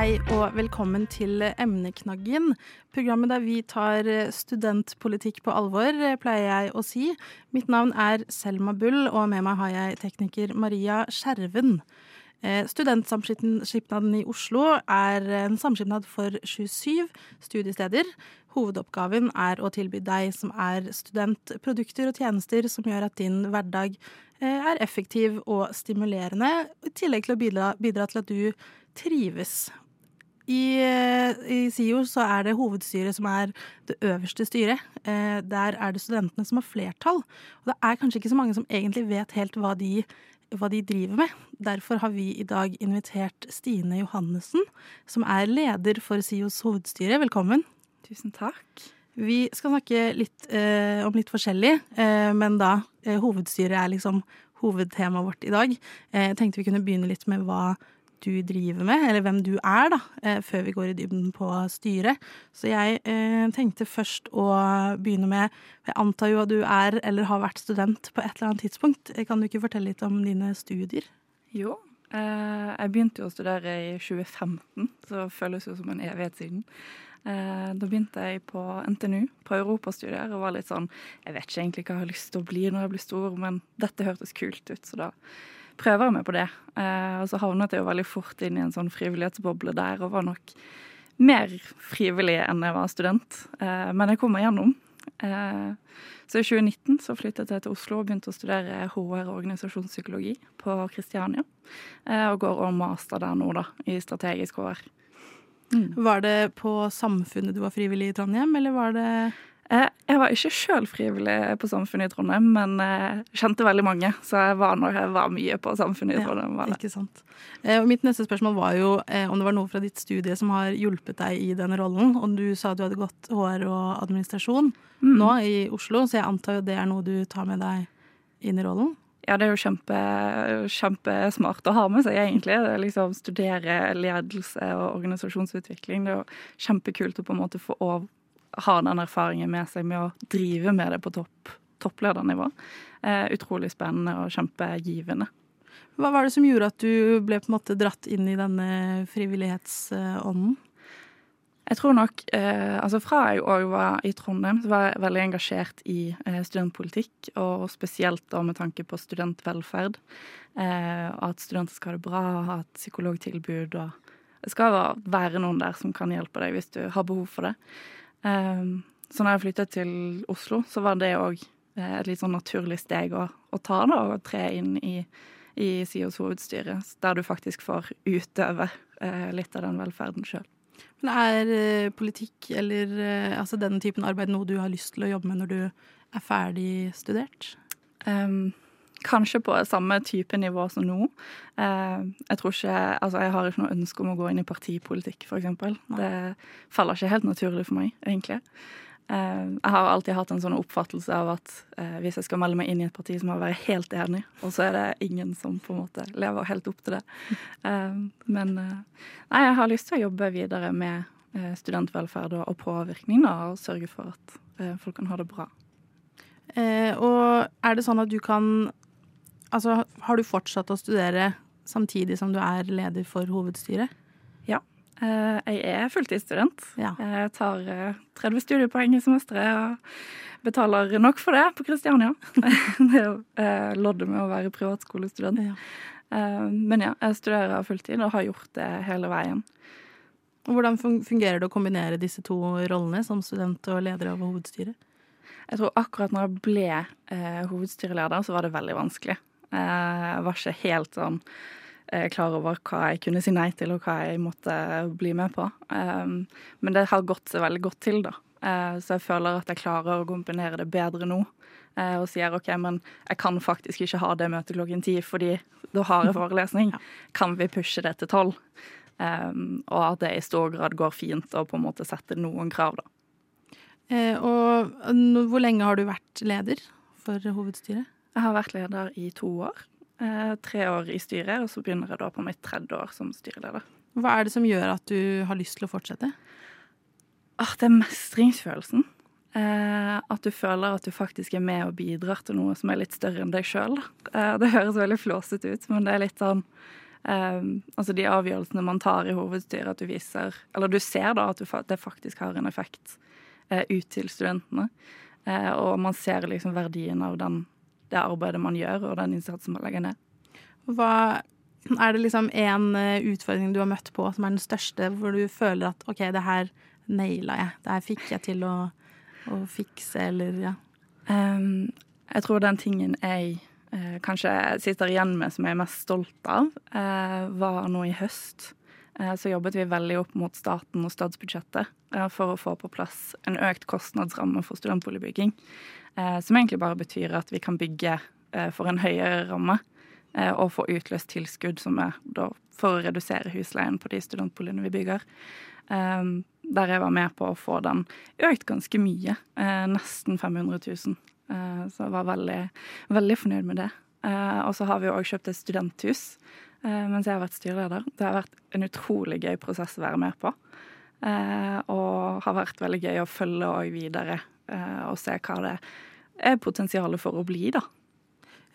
Hei og velkommen til Emneknaggen, programmet der vi tar studentpolitikk på alvor, pleier jeg å si. Mitt navn er Selma Bull, og med meg har jeg tekniker Maria Skjerven. Eh, Studentsamskipnaden i Oslo er en samskipnad for 27 studiesteder. Hovedoppgaven er å tilby deg som er student, produkter og tjenester som gjør at din hverdag eh, er effektiv og stimulerende, i tillegg til å bidra, bidra til at du trives. I, eh, I SIO så er det hovedstyret som er det øverste styret. Eh, Der er det studentene som har flertall. Og det er kanskje ikke så mange som egentlig vet helt hva de, hva de driver med. Derfor har vi i dag invitert Stine Johannessen, som er leder for SIOs hovedstyre. Velkommen. Tusen takk. Vi skal snakke litt eh, om litt forskjellig, eh, men da eh, hovedstyret er liksom hovedtemaet vårt i dag. Eh, tenkte vi kunne begynne litt med hva du driver med, eller hvem du er, da, eh, før vi går i dybden på styret. Så jeg eh, tenkte først å begynne med Jeg antar jo at du er eller har vært student på et eller annet tidspunkt. Eh, Kan du ikke fortelle litt om dine studier? Jo, eh, jeg begynte jo å studere i 2015, så det føles jo som en evighet siden. Eh, da begynte jeg på NTNU, på europastudier, og var litt sånn Jeg vet ikke egentlig hva jeg har lyst til å bli når jeg blir stor, men dette hørtes kult ut, så da prøver jeg meg på det. Eh, og så havnet jeg jo veldig fort inn i en sånn frivillighetsboble der, og var nok mer frivillig enn jeg var student. Eh, men jeg kom meg gjennom. Eh, så i 2019 så flyttet jeg til Oslo og begynte å studere HR og organisasjonspsykologi på Kristiania. Og går og master der nå, da, i strategisk HR. Var det på Samfunnet du var frivillig i Trondheim, eller var det Jeg var ikke sjøl frivillig på Samfunnet i Trondheim, men eh, kjente veldig mange. Så jeg var når jeg var mye på Samfunnet i Trondheim. var det. Ikke sant. Eh, og mitt neste spørsmål var jo eh, om det var noe fra ditt studie som har hjulpet deg i den rollen. Og du sa at du hadde gått HR og administrasjon Mm. nå i Oslo, så jeg antar jo det er noe du tar med deg inn i rollen. Ja, det er jo kjempe, kjempesmart å ha med seg, egentlig. Det er liksom Studere ledelse og organisasjonsutvikling. Det er jo kjempekult å på en måte få å ha den erfaringen med seg med å drive med det på topp, toppledernivå. Eh, utrolig spennende og kjempegivende. Hva var det som gjorde at du ble på en måte dratt inn i denne frivillighetsånden? Jeg tror nok, eh, altså Fra jeg òg var i Trondheim, så var jeg veldig engasjert i eh, studentpolitikk. Og spesielt da med tanke på studentvelferd. Eh, at studenter skal ha det bra, ha et psykologtilbud. og Det skal være noen der som kan hjelpe deg hvis du har behov for det. Eh, så når jeg flyttet til Oslo, så var det òg et litt sånn naturlig steg å, å ta. da, Og tre inn i, i SIOs hovedstyre, der du faktisk får utøve eh, litt av den velferden sjøl. Men er eh, politikk eller eh, altså denne typen arbeid noe du har lyst til å jobbe med når du er ferdig studert? Um, kanskje på samme type nivå som nå. Uh, jeg tror ikke, altså jeg har ikke noe ønske om å gå inn i partipolitikk, f.eks. Det faller ikke helt naturlig for meg, egentlig. Uh, jeg har alltid hatt en sånn oppfattelse av at uh, hvis jeg skal melde meg inn i et parti, så må jeg være helt enig, og så er det ingen som på en måte lever helt opp til det. Men nei, jeg har lyst til å jobbe videre med studentvelferd og, påvirkning, og sørge for at folk kan ha det bra. Eh, og er det sånn at du kan Altså, har du fortsatt å studere samtidig som du er leder for hovedstyret? Ja. Eh, jeg er fulltidsstudent. Ja. Jeg tar eh, 30 studiepoeng i semesteret og betaler nok for det på Kristiania. det er jo eh, loddet med å være privatskolestudent. Ja. Eh, men ja, jeg studerer fulltid og har gjort det hele veien. Hvordan fungerer det å kombinere disse to rollene som student og leder av hovedstyret? Jeg tror akkurat når jeg ble eh, hovedstyreleder, så var det veldig vanskelig. Eh, jeg var ikke helt sånn eh, klar over hva jeg kunne si nei til, og hva jeg måtte bli med på. Um, men det har gått seg veldig godt til, da. Eh, så jeg føler at jeg klarer å kombinere det bedre nå. og sier OK, men jeg kan faktisk ikke ha det møtet klokken ti, fordi da har jeg forelesning. Kan vi pushe det til tolv? Um, og at det i stor grad går fint å på en måte sette noen krav, da. Eh, og hvor lenge har du vært leder for hovedstyret? Jeg har vært leder i to år. Eh, tre år i styret, og så begynner jeg da på mitt tredje år som styreleder. Hva er det som gjør at du har lyst til å fortsette? Ah, det er mestringsfølelsen. Eh, at du føler at du faktisk er med og bidrar til noe som er litt større enn deg sjøl. Eh, det høres veldig flåsete ut, men det er litt sånn eh, Altså de avgjørelsene man tar i hovedstyret, at du viser Eller du ser da at du, det faktisk har en effekt eh, ut til studentene. Eh, og man ser liksom verdien av den, det arbeidet man gjør, og den innsatsen man legger ned. Hva er det liksom en eh, utfordring du har møtt på som er den største, hvor du føler at OK, det her naila jeg. Det her fikk jeg til å å fikse, eller ja? Um, jeg tror den tingen jeg uh, kanskje sitter igjen med som jeg er mest stolt av, uh, var nå i høst. Så jobbet vi veldig opp mot staten og statsbudsjettet for å få på plass en økt kostnadsramme for studentboligbygging. Som egentlig bare betyr at vi kan bygge for en høyere ramme og få utløst tilskudd som er for å redusere husleien på de studentboligene vi bygger. Der jeg var med på å få den økt ganske mye. Eh, nesten 500 000. Eh, så jeg var veldig, veldig fornøyd med det. Eh, og så har vi òg kjøpt et studenthus eh, mens jeg har vært styreleder. Det har vært en utrolig gøy prosess å være med på. Eh, og har vært veldig gøy å følge òg videre eh, og se hva det er potensialet for å bli, da.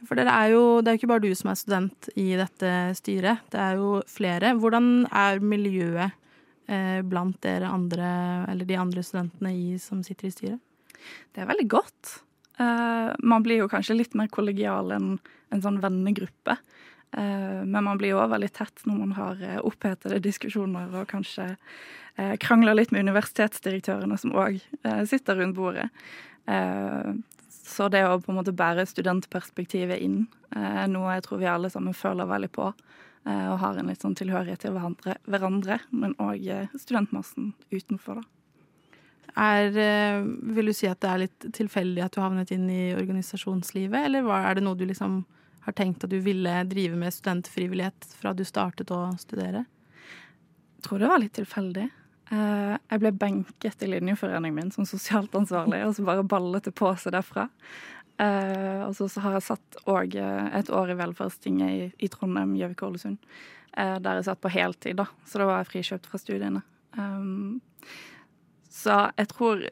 For det er jo det er ikke bare du som er student i dette styret, det er jo flere. Hvordan er miljøet Eh, blant dere andre, eller de andre studentene i, som sitter i styret? Det er veldig godt. Uh, man blir jo kanskje litt mer kollegial enn en sånn vennegruppe. Uh, men man blir jo òg veldig tett når man har opphetede diskusjoner og kanskje uh, krangler litt med universitetsdirektørene som òg sitter rundt bordet. så det å på en måte bære studentperspektivet inn, noe jeg tror vi alle sammen føler veldig på. Eh, og har en litt sånn tilhørighet til hverandre, hverandre men òg eh, studentmassen utenfor, da. Er, eh, vil du si at det er litt tilfeldig at du havnet inn i organisasjonslivet, eller er det noe du liksom har tenkt at du ville drive med studentfrivillighet fra du startet å studere? Jeg tror det var litt tilfeldig. Jeg ble benket i linjeforeningen min som sosialt ansvarlig, og så bare ballet det på seg derfra. Uh, og så, har jeg satt òg uh, et år i velferdstinget i, Trondheim, Gjøvik og Ålesund. Der jeg satt på heltid, da. Så da var jeg frikjøpt fra studiene. Så jeg tror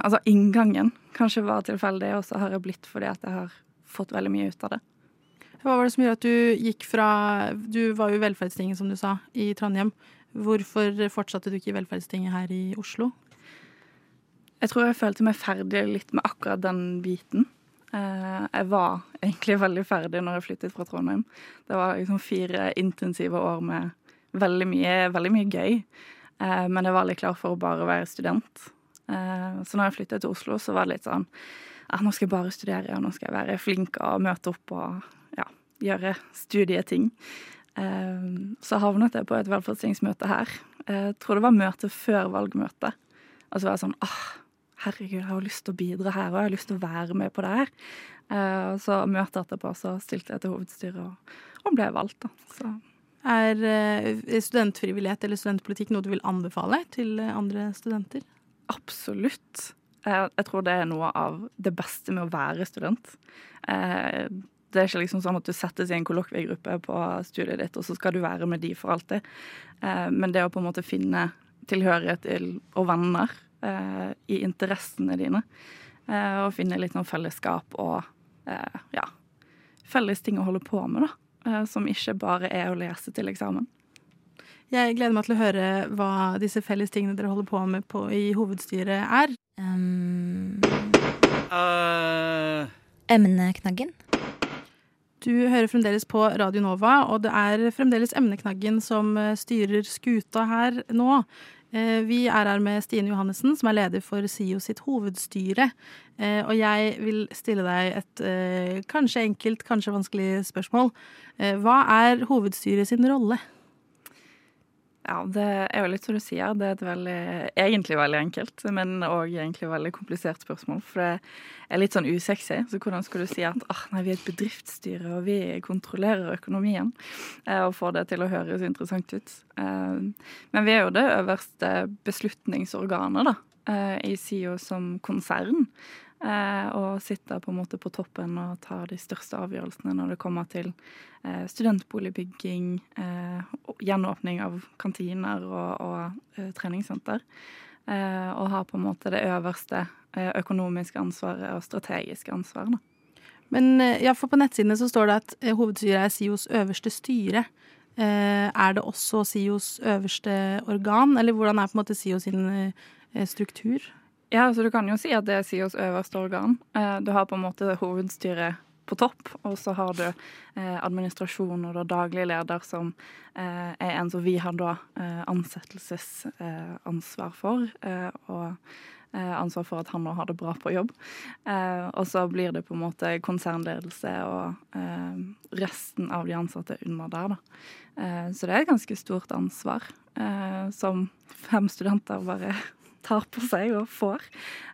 Altså, inngangen kanskje var tilfeldig, og så har jeg blitt fordi at jeg har fått veldig mye ut av det. Hva var det som gjorde at du gikk fra Du var jo i Velferdstinget, som du sa, i Trondheim. Hvorfor fortsatte du ikke i Velferdstinget her i Oslo? Jeg tror jeg følte meg ferdig litt med akkurat den biten. Eh, jeg var egentlig veldig ferdig når jeg flyttet fra Trondheim. Det var liksom fire intensive år med veldig mye, veldig mye gøy. Eh, men jeg var litt klar for å bare være student. Eh, så når jeg flyttet til Oslo, så var det litt sånn nå skal jeg bare studere, og nå skal jeg være flink og møte opp og gjøre studieting. Så havnet jeg på et velferdstingsmøte her. Jeg tror det var møte før valgmøtet. Og så var jeg sånn ah, herregud, jeg har lyst til å bidra her, og jeg har lyst til å være med på det her. Og så møtet etterpå så stilte jeg til hovedstyret og, og ble valgt, da. Så. Er uh, studentfrivillighet eller studentpolitikk noe du vil anbefale til andre studenter? Absolutt. Jeg tror det er noe av det beste med å være student. Det er ikke liksom sånn at du settes i en kollokviegruppe på studiet ditt, og så skal du være med de for alltid. Men det å på en måte finne tilhørighet til, og venner eh, i interessene dine. Eh, og finne litt sånn fellesskap og eh, ja, felles ting å holde på med, da. Eh, som ikke bare er å lese til eksamen. Jeg gleder meg til å høre hva disse felles tingene dere holder på med på, i hovedstyret er. Um, uh. Emneknaggen. Du hører fremdeles på Radio Nova, og det er fremdeles Emneknaggen som eh, styrer skuta her nå. Eh, vi er her med Stine Johannessen, som er leder for SIO sitt hovedstyre. Eh, og jeg vil stille deg et kanskje enkelt, kanskje vanskelig spørsmål. Hva er hovedstyret sin rolle? Ja, det er jo litt som du sier. Det er et veldig, egentlig veldig enkelt, men òg egentlig veldig komplisert spørsmål. For det er litt sånn usexy. Så hvordan skal du si at ah, nei, vi er et bedriftsstyre, og vi kontrollerer økonomien? Eh, og får det til å høres interessant ut. Eh, men vi er jo det øverste beslutningsorganet, da. Eh, I SIO som konsern. Eh, og sitter på en måte på toppen og tar de største avgjørelsene når det kommer til eh, studentboligbygging, gjenåpning av kantiner og, og treningssenter. Og har på en måte det øverste økonomiske ansvaret og strategiske ansvaret. Men ja, for på nettsidene så står det at hovedstyret er SIOs øverste styre. Er det også SIOs øverste organ, eller hvordan er på en måte SIO struktur? Ja, så du kan jo si at det er SIOs øverste organ. Eh, du har på en måte hovedstyret på topp, og så har du eh, administrasjon og da daglig leder, som eh, er en som vi har da ansettelsesansvar for. og ansvar for at han nå har det bra på jobb. og så blir det på en måte konsernledelse og resten av de ansatte under der, da. så det er et ganske stort ansvar som fem studenter bare tar på seg og får.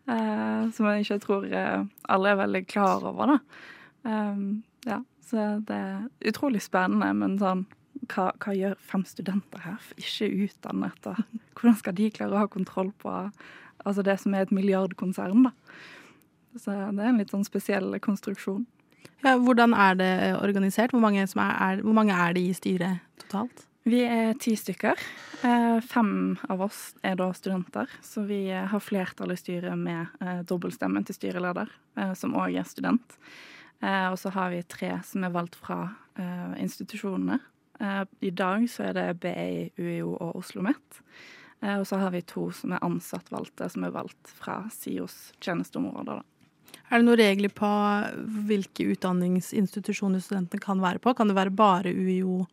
Uh, som jeg ikke tror uh, alle er veldig klar over, da. Um, ja, så det er utrolig spennende, men sånn hva, hva, gjør fem studenter her, ikke utdannet? Da. hvordan skal de klare å ha kontroll på altså det som er et milliardkonsern, da? Så det er en litt sånn spesiell konstruksjon. Ja, hvordan er det organisert? Hvor mange, er, er, hvor mange er det i styret totalt? Vi er ti stykker. Eh, fem av oss er da studenter, så vi har flertall i styret med eh, dobbeltstemmen til styreleder, eh, som òg er student. Og så har vi tre som er valgt fra institusjonene. I dag så er det BI, UiO og Oslo OsloMet. Og så har vi to som er ansattvalgte, som er valgt fra SIOs tjenesteområder. Er det noen regler på hvilke utdanningsinstitusjoner studentene kan være på? Kan det være bare UiO?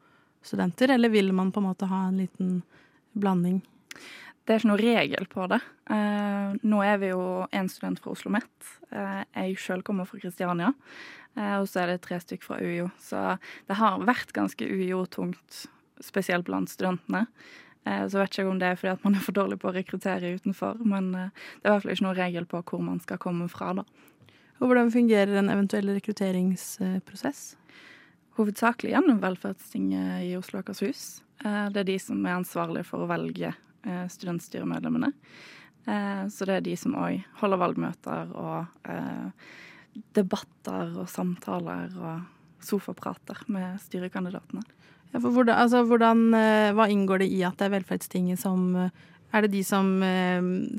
Studenter, eller vil man på en måte ha en liten blanding? Det er ikke noen regel på det. Eh, nå er vi jo én student fra Oslo OsloMet. Eh, jeg sjøl kommer fra Kristiania. Eh, og så er det tre stykk fra UiO. Så det har vært ganske UiO-tungt, spesielt blant studentene. Eh, så vet ikke om det er fordi at man er for dårlig på å rekruttere utenfor, men det er i hvert fall ikke noen regel på hvor man skal komme fra, da. Og hvordan fungerer en eventuell rekrutteringsprosess? Hovedsakelig gjennom Velferdstinget i Oslo og Akershus. Eh, det er de som er ansvarlige for å velge eh, studentstyremedlemmene. Eh, så det er de som òg holder valgmøter og debatter og samtaler og sofaprater med styrekandidatene. Ja, hvordan, altså, hvordan, hva inngår det i at det er Velferdstinget som Er det de som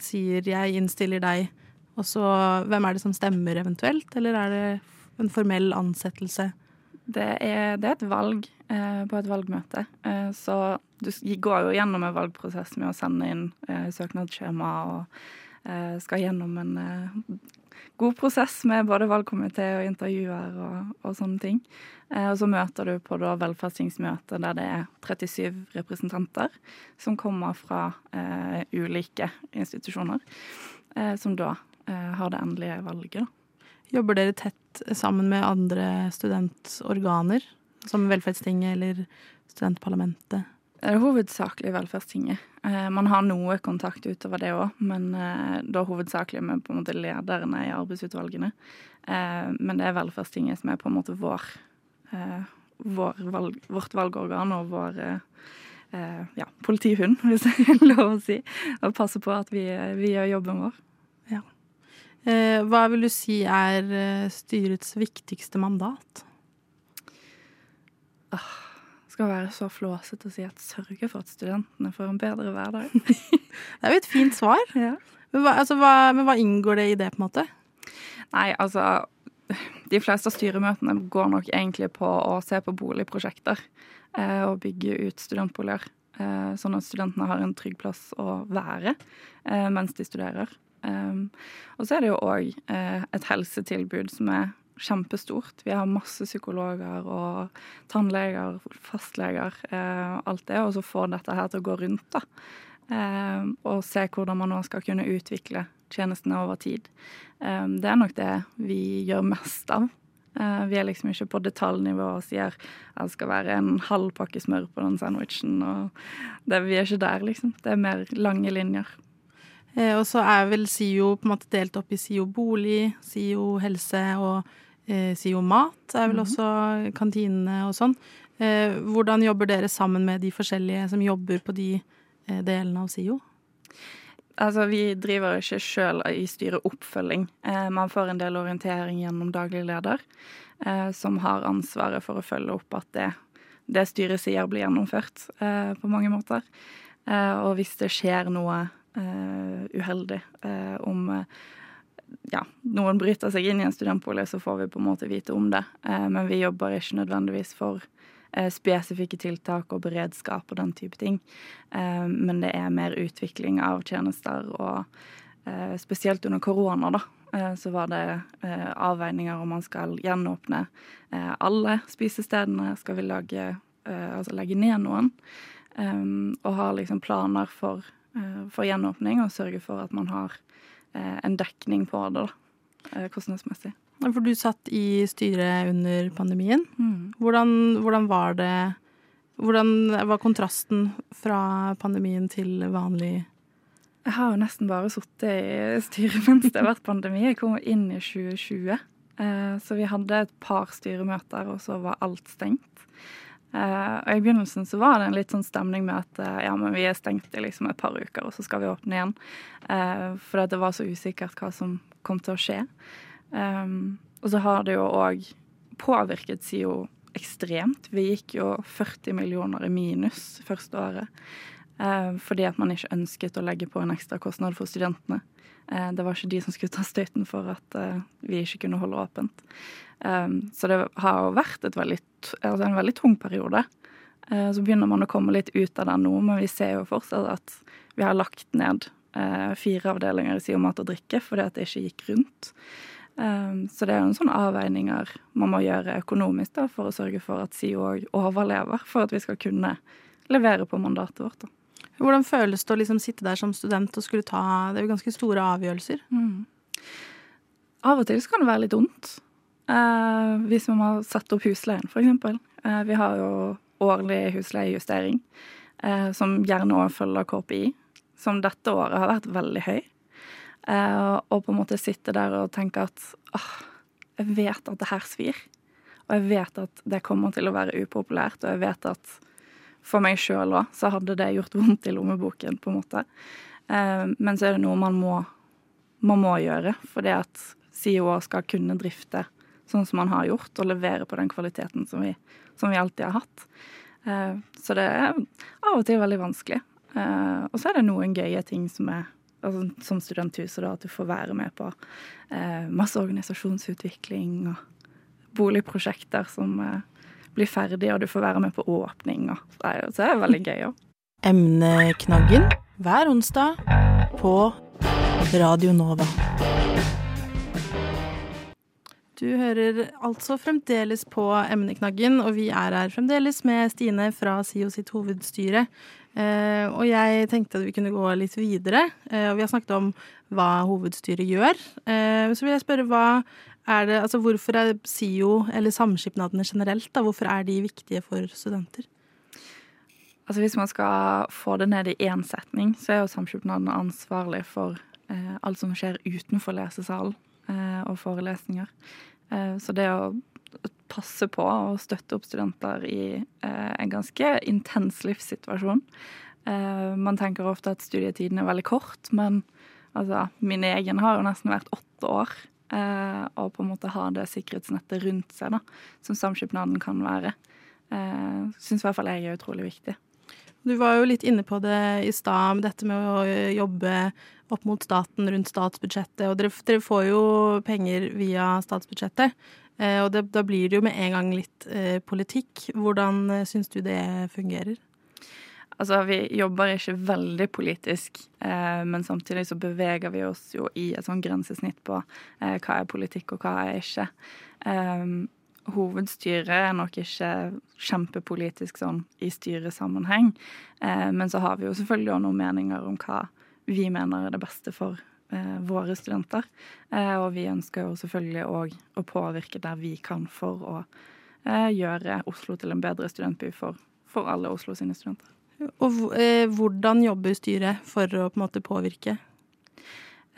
sier 'jeg innstiller deg', og så hvem er det som stemmer eventuelt, eller er det en formell ansettelse? Det er, det er et valg eh, på et valgmøte. Eh, så du går jo gjennom en valgprosess med å sende inn eh, søknadsskjema og eh, skal gjennom en eh, god prosess med både valgkomité og intervjuer og, og sånne ting. Eh, og så møter du på da velferdstingsmøte der det er 37 representanter som kommer fra ulike institusjoner, som da har det endelige valget. da. Jobber dere tett sammen med andre studentorganer, som Velferdstinget eller studentparlamentet? Det er hovedsakelig Velferdstinget. Eh, man har noe kontakt utover det òg, men eh, da hovedsakelig med på en måte lederne i arbeidsutvalgene. Eh, men det er Velferdstinget som er på en måte vår, vår valg, vårt valgorgan og vår ja, politihund, hvis det er lov å si. Og passer på at vi, vi gjør jobben vår. Eh, hva vil du si er eh, styrets viktigste mandat? Åh, skal være så flåsete å si at sørge for at studentene får en bedre hverdag. det er jo et fint svar. Ja. Men, hva, altså, hva, men, hva, inngår det i det, på en måte? Nei, altså De fleste av styremøtene går nok egentlig på å se på boligprosjekter eh, og bygge ut studentboliger. Eh, sånn at studentene har en trygg plass å være eh, mens de studerer. Um, og så er det jo òg uh, et helsetilbud som er kjempestort. Vi har masse psykologer og tannleger, fastleger, uh, alt det. Og så få dette her til å gå rundt, da. Uh, og se hvordan man nå skal kunne utvikle tjenestene over tid. Um, det er nok det vi gjør mest av. Uh, vi er liksom ikke på detaljnivå og sier at det skal være en halv pakke smør på den sandwichen. og det, Vi er ikke der, liksom. Det er mer lange linjer. Eh, og så er vel SIO på en måte delt opp i SIO bolig, SIO helse og eh, SIO mat. er vel -hmm. også kantinene og sånn. Eh, hvordan jobber dere sammen med de forskjellige som jobber på de delene av SIO? Altså, vi driver ikke sjøl i styreoppfølging. Eh, man får en del orientering gjennom daglig leder, eh, som har ansvaret for å følge opp at det, det styret sier, blir gjennomført eh, på mange måter. Eh, og hvis det skjer noe eh, uheldig, eh, om ja, noen bryter seg inn i en studentbolig, så får vi på en måte vite om det. men vi jobber ikke nødvendigvis for Eh, spesifikke tiltak og beredskap og den type ting. Eh, men det er mer utvikling av tjenester, og eh, spesielt under korona, da, så var det avveininger om man skal gjenåpne alle spisestedene. Skal vi lage, altså legge ned noen? Og ha liksom planer for, for gjenåpning, og sørge for at man har en dekning på det, da, kostnadsmessig. For du satt i styret under pandemien. Mm. Hvordan, hvordan, var det Hvordan var kontrasten fra pandemien til vanlig Jeg har jo nesten bare sittet i styret mens det har vært pandemi. Jeg kom inn i 2020. Eh, så vi hadde et par styremøter, og så var alt stengt. Uh, og I begynnelsen så var det en litt sånn stemning med at uh, ja, men vi er stengt i liksom et par uker, og så skal vi åpne igjen. Uh, for det var så usikkert hva som kom til å skje. Um, og så har det jo òg påvirket SIO ekstremt. Vi gikk jo 40 millioner i minus første året. Fordi at man ikke ønsket å legge på en ekstra kostnad for studentene. Uh, det var ikke de som skulle ta støyten for at uh, vi ikke kunne holde åpent. Um, så det har jo vært veldig, altså en veldig tung periode. så begynner man å komme litt ut av den nå, men vi ser jo fortsatt at vi har lagt ned fire avdelinger i SIO mat og drikke fordi at det ikke gikk rundt. Um, så det er jo en sånn avveininger man må gjøre økonomisk da, for å sørge for at SIO òg overlever, for at vi skal kunne levere på mandatet vårt. da. Hvordan føles det å liksom sitte der som student og skulle ta Det er jo ganske store avgjørelser. Mm. Av og til så kan det være litt vondt. Eh, hvis man må sette opp husleien, f.eks. Eh, vi har jo årlig husleiejustering, eh, som gjerne òg følger KPI, som dette året har vært veldig høy. Eh, og på en måte sitte der og tenke at åh, jeg vet at det her svir. Og jeg vet at det kommer til å være upopulært, og jeg vet at for meg sjøl òg så hadde det gjort vondt i lommeboken, på en måte. Eh, men så er det noe man må, man må gjøre, fordi at CEO skal kunne drifte sånn som man har gjort, og levere på den kvaliteten som vi, som vi alltid har hatt. Eh, så det er av og til veldig vanskelig. Og så er det noen gøye ting som er altså, som studenthuset, da, at du får være med på eh, masse organisasjonsutvikling og boligprosjekter som eh, blir ferdig, og du får være med på åpning. Så, det er veldig gøy òg. Emneknaggen hver onsdag på Radio Nova. Du hører altså fremdeles på Emneknaggen, og vi er her fremdeles med Stine fra SIO sitt hovedstyre. Eh, og jeg tenkte at vi kunne gå litt videre. Eh, og vi har snakket om hva hovedstyret gjør. Eh, så vil jeg spørre hva det, altså hvorfor er SIO, eller samskipnadene generelt, da, hvorfor er de viktige for studenter? Altså Hvis man skal få det ned i én setning, så er jo samskipnadene ansvarlig for eh, alt som skjer utenfor lesesalen eh, og forelesninger. Eh, så det å passe på og støtte opp studenter i eh, en ganske intens livssituasjon. Eh, man tenker ofte at studietiden er veldig kort, men altså, min egen har jo nesten vært åtte år. Eh, og på en måte ha det sikkerhetsnettet rundt seg, da, som samskipnaden kan være. Eh, Syns i hvert fall jeg er utrolig viktig. Du var jo litt inne på det i stad, dette med å jobbe opp mot staten rundt statsbudsjettet. Og dere, dere får jo penger via statsbudsjettet. Eh, og det, da blir det jo med en gang litt eh, politikk. Hvordan eh, syns du det fungerer? Altså, vi jobber ikke veldig politisk, eh, men samtidig så beveger vi oss jo i et sånn grensesnitt på eh, hva er politikk og hva er ikke. Eh, hovedstyret er nok ikke kjempepolitisk sånn i styresammenheng, men så har vi jo selvfølgelig også noen meninger om hva vi mener er det beste for eh, våre studenter. Eh, og vi ønsker jo selvfølgelig òg å påvirke der vi kan for å eh, gjøre Oslo til en bedre studentby for, for alle Oslo sine studenter. Og eh, hvordan jobber styret for å på en måte påvirke?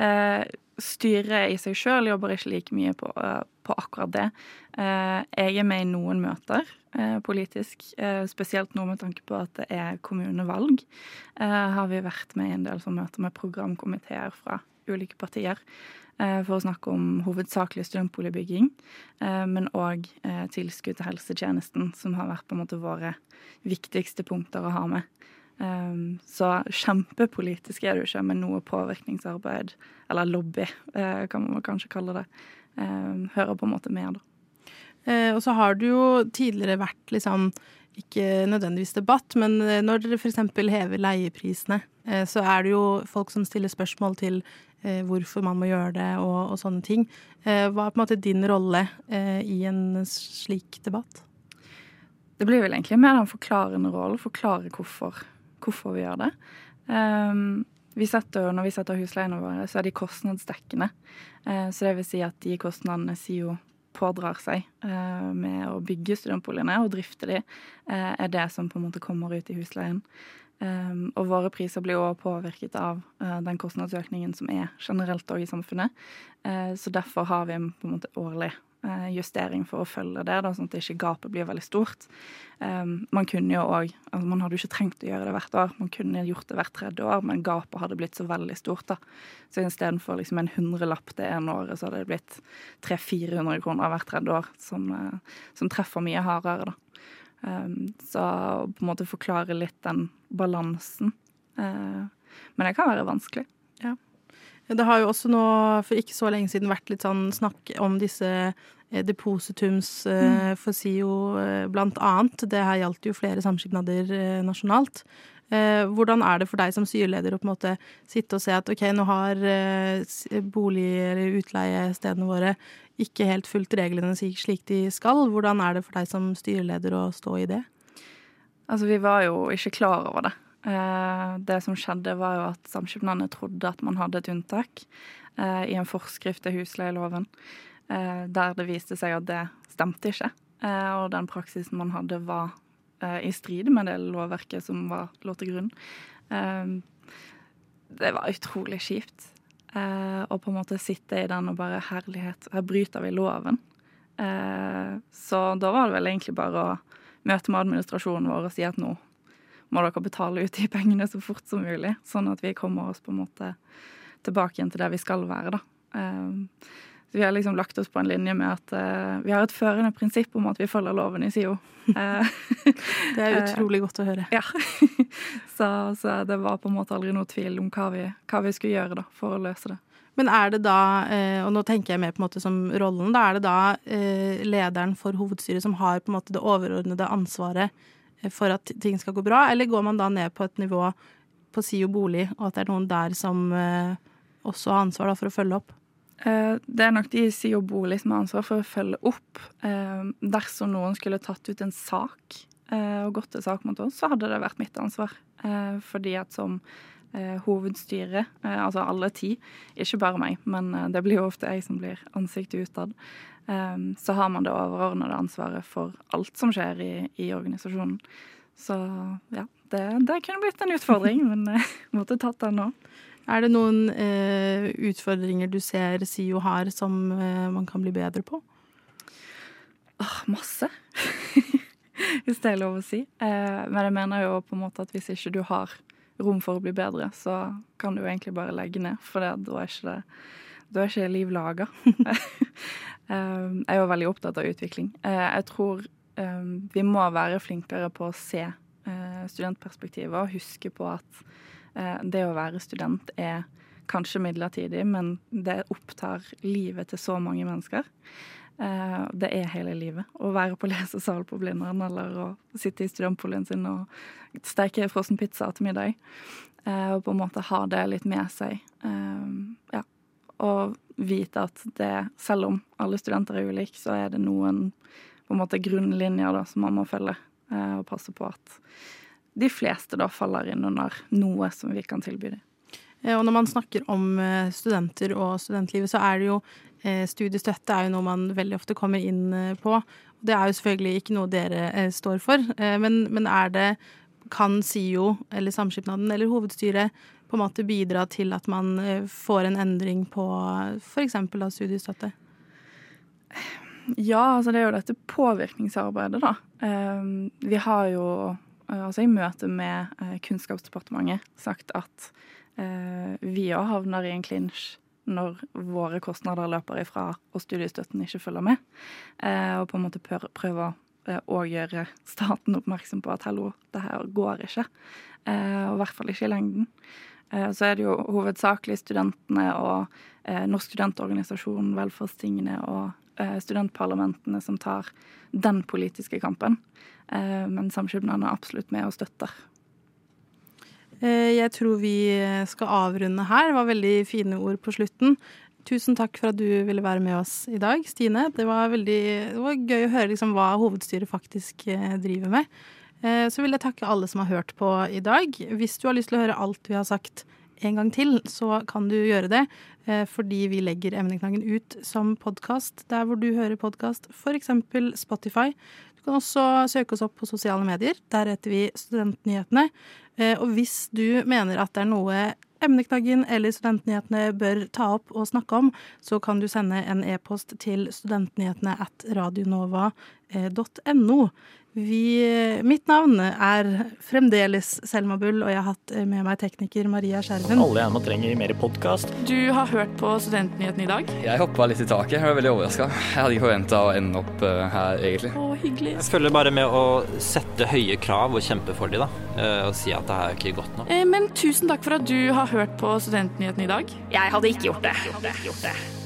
Eh, styret i seg sjøl jobber ikke like mye på, eh, på akkurat det. Eh, jeg er med i noen møter eh, politisk, eh, spesielt nå med tanke på at det er kommunevalg. har vi vært med i en del som møter med programkomiteer fra ulike partier for å snakke om hovedsakelig studentboligbygging, men òg tilskudd til helsetjenesten, som har vært på en måte våre viktigste punkter å ha med. Så kjempepolitisk er det jo ikke, men noe påvirkningsarbeid, eller lobby, kan man kanskje kalle det, hører på en måte med, da. Og så har du jo tidligere vært liksom ikke nødvendigvis debatt, men eh, når dere f.eks. hever leieprisene, uh, så er det jo folk som stiller spørsmål til hvorfor man må gjøre det, og, og sånne ting. Hva er på en måte din rolle i en slik debatt? Det blir vel egentlig mer den forklarende rollen. Forklare hvorfor hvorfor vi gjør det. Um, vi setter, når vi setter husleiene våre, så er de kostnadsdekkende. Så det vil si at de kostnadene SIO pådrar seg uh, med å bygge studentboligene og drifte de, uh, er det som på en måte kommer ut i husleien. Um, og våre priser blir også påvirket av den kostnadsøkningen som er generelt òg i samfunnet. så derfor har vi på en måte årlig Eh, justering for å følge det, da, sånn at ikke gapet blir veldig stort. Um, man kunne jo òg altså Man hadde jo ikke trengt å gjøre det hvert år, man kunne gjort det hvert tredje år, men gapet hadde blitt så veldig stort. da. Så istedenfor liksom en hundrelapp det ene året, så hadde det blitt 300-400 kroner hvert tredje år, som, uh, som, treffer mye hardere, da. Så på en måte forklare litt den balansen. Men det kan være vanskelig. Ja. Det har jo også nå for ikke så lenge siden vært litt sånn snakk om disse eh, depositums eh, mm. for SIO eh, blant annet. Det her gjaldt jo flere samskipnader nasjonalt. Hvordan er det for deg som styreleder å på en måte sitte og se at ok, nå har bolig- eller utleiestedene våre ikke helt fulgt reglene slik de skal. Hvordan er det for deg som styreleder å stå i det? Altså, vi var jo ikke klar over det. Eh, det som skjedde, var jo at samskipnadene trodde at man hadde et unntak eh, i en forskrift til husleieloven, eh, der det viste seg at det stemte ikke. Og den praksisen man hadde, var i strid med det lovverket som var, lå til grunn. Det var utrolig kjipt å på en måte sitte i den og bare Herlighet, her bryter vi loven. Så da var det vel egentlig bare å møte med administrasjonen vår og si at nå må dere betale ut de pengene så fort som mulig, sånn at vi kommer oss på en måte tilbake igjen til der vi skal være, da. Ehm, så vi har liksom lagt oss på en linje med at uh, vi har et førende prinsipp om at vi følger loven i SIO. Eh, det er utrolig godt å høre. Ja. så, så, det var på en måte aldri noe tvil om hva vi, hva vi skulle gjøre da, for å løse det. Men er det da, eh, og nå tenker jeg mer på en måte som rollen, da er det da lederen for hovedstyret som har på en måte det overordnede ansvaret for at ting skal gå bra, eller går man da ned på et nivå på SIO bolig, og at det er noen der som eh, også har ansvar for å følge opp? Eh, det er nok de i SIO bolig som har ansvar for å følge opp. Eh, dersom noen skulle tatt ut en sak og gått til sak mot oss, så hadde det vært mitt ansvar. Fordi at som hovedstyre, altså alle ti, ikke bare meg, men det blir jo ofte jeg som blir ansiktet utad, um, så har man det overordnede ansvaret for alt som skjer i, i organisasjonen. Så ja, det, det, kunne blitt en utfordring, men jeg måtte tatt den nå. Er det noen eh, utfordringer du ser SIO har som eh, man kan bli bedre på? Åh, masse. hvis det er lov å si. Eh, men jeg mener jo på en måte at hvis ikke du har rom for å bli bedre, så kan du egentlig bare legge ned, for da er ikke det da er ikke liv laga. Um, jeg er jo veldig opptatt av utvikling. Uh, jeg tror um, vi må være flinkere på å se uh, studentperspektivet og huske på at uh, det å være student er kanskje midlertidig, men det opptar livet til så mange mennesker. Det er hele livet. Å være på lesesal på Blindern eller å sitte i studentboligen sin og steke frossen pizza til middag. Og på en måte ha det litt med seg. Ja, og vite at det, selv om alle studenter er ulike, så er det noen på en måte grunnlinjer da, som man må følge, eh, og passe på at de fleste da faller inn under noe som vi kan tilby dem. Eh, og når man snakker om eh, studenter og studentlivet, så er det jo Studiestøtte er jo noe man veldig ofte kommer inn på. Det er jo selvfølgelig ikke noe dere står for, men, men er det Kan SIO eller Samskipnaden eller hovedstyret på en måte bidra til at man får en endring på f.eks. studiestøtte? Ja, altså det er jo dette påvirkningsarbeidet, da. Vi har jo altså i møte med Kunnskapsdepartementet sagt at vi òg havner i en klinsj når våre kostnader løper ifra og studiestøtten ikke følger med. Og på en måte prøver å gjøre staten oppmerksom på at hallo, det her går ikke. Og i hvert fall ikke i lengden. Så er det jo hovedsakelig studentene og Norsk studentorganisasjon, velferdstingene og studentparlamentene som tar den politiske kampen. Men samskipnadene er absolutt med og støtter. Jeg tror vi skal avrunde her. Det var veldig fine ord på slutten. Tusen takk for at du ville være med oss i dag, Stine. Det var, veldig, det var gøy å høre liksom hva hovedstyret faktisk driver med. Så vil jeg takke alle som har hørt på i dag. Hvis du har lyst til å høre alt vi har sagt en gang til, så kan du gjøre det. Fordi vi legger Emneknaggen ut som podkast der hvor du hører podkast, f.eks. Spotify. Du kan også søke oss opp på sosiale medier. Der heter vi Studentnyhetene. Og hvis du mener at det er noe Emneknaggen eller Studentnyhetene bør ta opp og snakke om, så kan du sende en e-post til studentnyhetene at radionova.no. mitt navn er fremdeles Selma Bull, og jeg har hatt med meg tekniker Maria Skjerven. Alle gjerne trenger mer podkast. Du har hørt på Studentnyhetene i dag? Jeg hoppa litt i taket. Jeg var veldig overraska. Jeg hadde ikke forventa å ende opp her, egentlig. Å, hyggelig. Jeg følger bare med å sette høye krav og kjempe for dem, da. Og si at det er ikke godt nok. Men tusen takk for at du har hørt på Studentnyhetene i dag. Jeg hadde ikke gjort det. Jeg hadde ikke Gjort det.